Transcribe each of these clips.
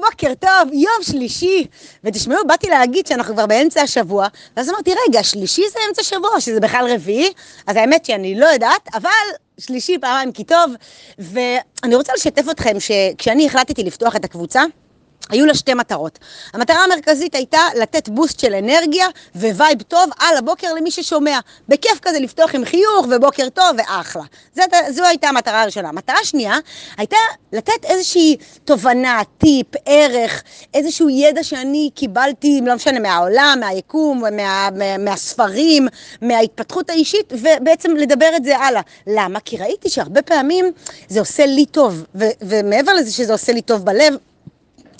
בוקר טוב, יום שלישי. ותשמעו, באתי להגיד שאנחנו כבר באמצע השבוע, ואז אמרתי, רגע, שלישי זה אמצע שבוע, שזה בכלל רביעי? אז האמת שאני לא יודעת, אבל שלישי פעמיים כי טוב. ואני רוצה לשתף אתכם שכשאני החלטתי לפתוח את הקבוצה, היו לה שתי מטרות. המטרה המרכזית הייתה לתת boost של אנרגיה vibe טוב על הבוקר למי ששומע. בכיף כזה לפתוח עם חיוך ובוקר טוב ואחלה. זאת, זו הייתה המטרה הראשונה. המטרה השנייה הייתה לתת איזושהי תובנה, טיפ, ערך, איזשהו ידע שאני קיבלתי, לא משנה, מהעולם, מהיקום, מה, מה, מהספרים, מההתפתחות האישית, ובעצם לדבר את זה הלאה. למה? כי ראיתי שהרבה פעמים זה עושה לי טוב, ו- ומעבר לזה שזה עושה לי טוב בלב,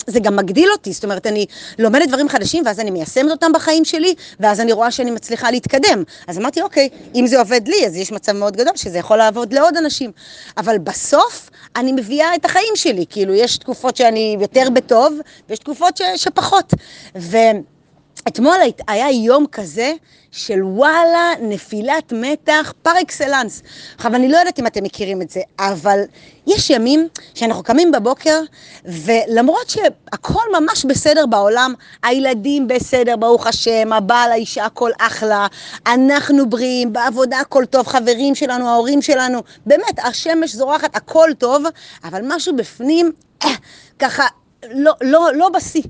זה גם מגדיל אותי, זאת אומרת, אני לומדת דברים חדשים, ואז אני מיישמת אותם בחיים שלי, ואז אני רואה שאני מצליחה להתקדם. אז אמרתי, אוקיי, אם זה עובד לי, אז יש מצב מאוד גדול שזה יכול לעבוד לעוד אנשים. אבל בסוף, אני מביאה את החיים שלי, כאילו, יש תקופות שאני יותר בטוב, ויש תקופות ש, שפחות. ו... אתמול היה יום כזה של וואלה, נפילת מתח פר אקסלנס. עכשיו, אני לא יודעת אם אתם מכירים את זה, אבל יש ימים שאנחנו קמים בבוקר, ולמרות שהכל ממש בסדר בעולם, הילדים בסדר, ברוך השם, הבעל, האישה, הכל אחלה, אנחנו בריאים, בעבודה הכל טוב, חברים שלנו, ההורים שלנו, באמת, השמש זורחת, הכל טוב, אבל משהו בפנים, אה, ככה, לא, לא, לא בשיא.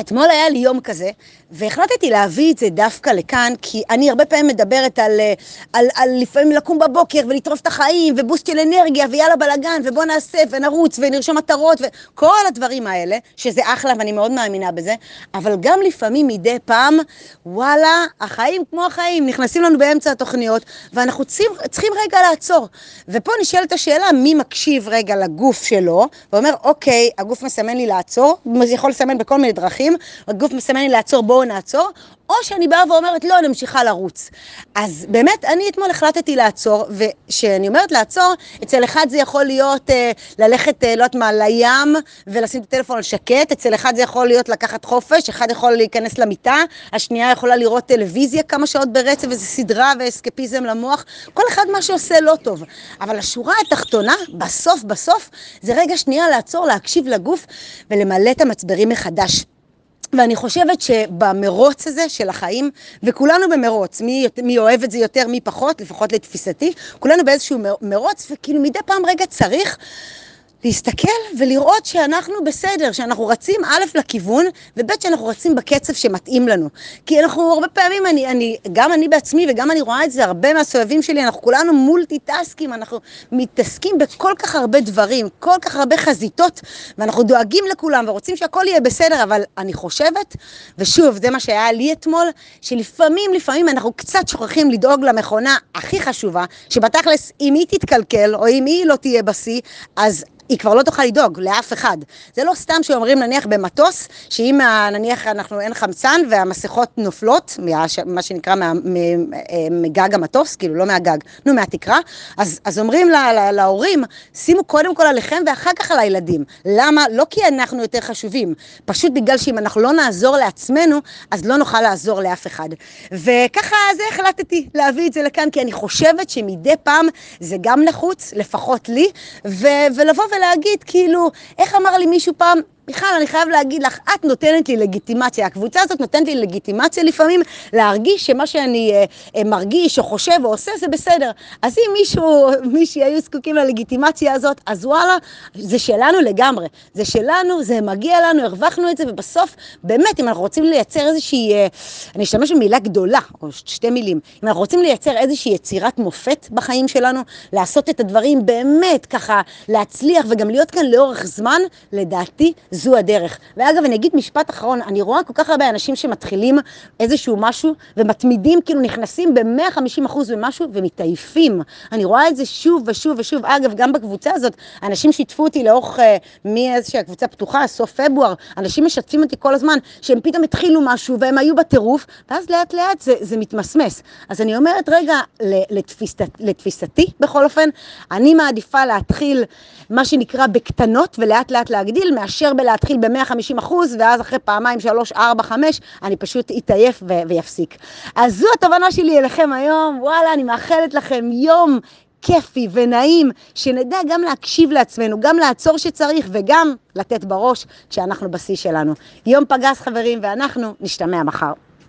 אתמול היה לי יום כזה, והחלטתי להביא את זה דווקא לכאן, כי אני הרבה פעמים מדברת על, אה, על, על לפעמים לקום בבוקר ולטרוף את החיים, ובוסט של אנרגיה, ויאללה בלאגן, ובוא נעשה, ונרוץ, ונרשום מטרות, וכל הדברים האלה, שזה אחלה ואני מאוד מאמינה בזה, אבל גם לפעמים מדי פעם, וואלה, החיים כמו החיים, נכנסים לנו באמצע התוכניות, ואנחנו צריכים, צריכים רגע לעצור. ופה נשאלת השאלה, מי מקשיב רגע לגוף שלו, ואומר, אוקיי, הגוף מסמן לי לעצור, יכול לסמן בכל מיני דרכים, הגוף מסמן לי לעצור, בואו נעצור, או שאני באה ואומרת, לא, אני ממשיכה לרוץ. אז באמת, אני אתמול החלטתי לעצור, וכשאני אומרת לעצור, אצל אחד זה יכול להיות אה, ללכת, אה, לא יודעת מה, לים, ולשים את הטלפון על שקט, אצל אחד זה יכול להיות לקחת חופש, אחד יכול להיכנס למיטה, השנייה יכולה לראות טלוויזיה כמה שעות ברצף, איזה סדרה ואסקפיזם למוח, כל אחד מה שעושה לא טוב. אבל השורה התחתונה, בסוף בסוף, זה רגע שנייה לעצור, להקשיב לגוף ולמלא את המצברים מחדש. ואני חושבת שבמרוץ הזה של החיים, וכולנו במרוץ, מי, מי אוהב את זה יותר, מי פחות, לפחות לתפיסתי, כולנו באיזשהו מרוץ, וכאילו מדי פעם רגע צריך להסתכל ולראות שאנחנו בסדר, שאנחנו רצים א' לכיוון, וב' שאנחנו רצים בקצב שמתאים לנו. כי אנחנו הרבה פעמים, אני, אני, גם אני בעצמי וגם אני רואה את זה, הרבה מהסובבים שלי, אנחנו כולנו מולטיטסקים, אנחנו מתעסקים בכל כך הרבה דברים, כל כך הרבה חזיתות, ואנחנו דואגים לכולם ורוצים שהכל יהיה בסדר, אבל אני חושבת, ושוב, זה מה שהיה לי אתמול, שלפעמים, לפעמים אנחנו קצת שוכחים לדאוג למכונה הכי חשובה, שבתכלס, אם היא תתקלקל, או אם היא לא תהיה בשיא, אז היא כבר לא תוכל לדאוג לאף אחד. זה לא סתם שאומרים נניח במטוס, שאם נניח אנחנו אין חמצן והמסכות נופלות, מה שנקרא מה, מגג המטוס, כאילו לא מהגג, נו מהתקרה, אז, אז אומרים לה, לה, להורים, שימו קודם כל עליכם ואחר כך על הילדים. למה? לא כי אנחנו יותר חשובים, פשוט בגלל שאם אנחנו לא נעזור לעצמנו, אז לא נוכל לעזור לאף אחד. וככה זה החלטתי להביא את זה לכאן, כי אני חושבת שמדי פעם זה גם נחוץ, לפחות לי, ו- ולבוא ול... להגיד, כאילו, איך אמר לי מישהו פעם, מיכל, אני חייב להגיד לך, את נותנת לי לגיטימציה. הקבוצה הזאת נותנת לי לגיטימציה לפעמים להרגיש שמה שאני אה, אה, מרגיש או חושב או עושה זה בסדר. אז אם מישהו, מישהי היו זקוקים ללגיטימציה הזאת, אז וואלה, זה שלנו לגמרי. זה שלנו, זה מגיע לנו, הרווחנו את זה, ובסוף, באמת, אם אנחנו רוצים לייצר איזושהי, אה, אני אשתמש במילה גדולה, או שתי מילים, אם אנחנו רוצים לייצר איזושהי יצירת מופת בחיים שלנו, לעשות את הדברים באמת ככה, להצליח וגם להיות כאן לאורך זמן, לדעתי, זו הדרך. ואגב, אני אגיד משפט אחרון, אני רואה כל כך הרבה אנשים שמתחילים איזשהו משהו ומתמידים, כאילו נכנסים ב-150% במשהו ומתעייפים. אני רואה את זה שוב ושוב ושוב. אגב, גם בקבוצה הזאת, אנשים שיתפו אותי לאורך, uh, מאיזושהי קבוצה פתוחה, סוף פברואר, אנשים משתפים אותי כל הזמן, שהם פתאום התחילו משהו והם היו בטירוף, ואז לאט לאט זה, זה מתמסמס. אז אני אומרת, רגע, לתפיסת, לתפיסתי בכל אופן, אני מעדיפה להתחיל מה שנקרא בקטנות ולאט לאט להגדיל, מאשר להתחיל ב-150 אחוז, ואז אחרי פעמיים, שלוש, ארבע, חמש, אני פשוט אתעייף ויפסיק. אז זו התובנה שלי אליכם היום, וואלה, אני מאחלת לכם יום כיפי ונעים, שנדע גם להקשיב לעצמנו, גם לעצור שצריך וגם לתת בראש כשאנחנו בשיא שלנו. יום פגז חברים, ואנחנו נשתמע מחר.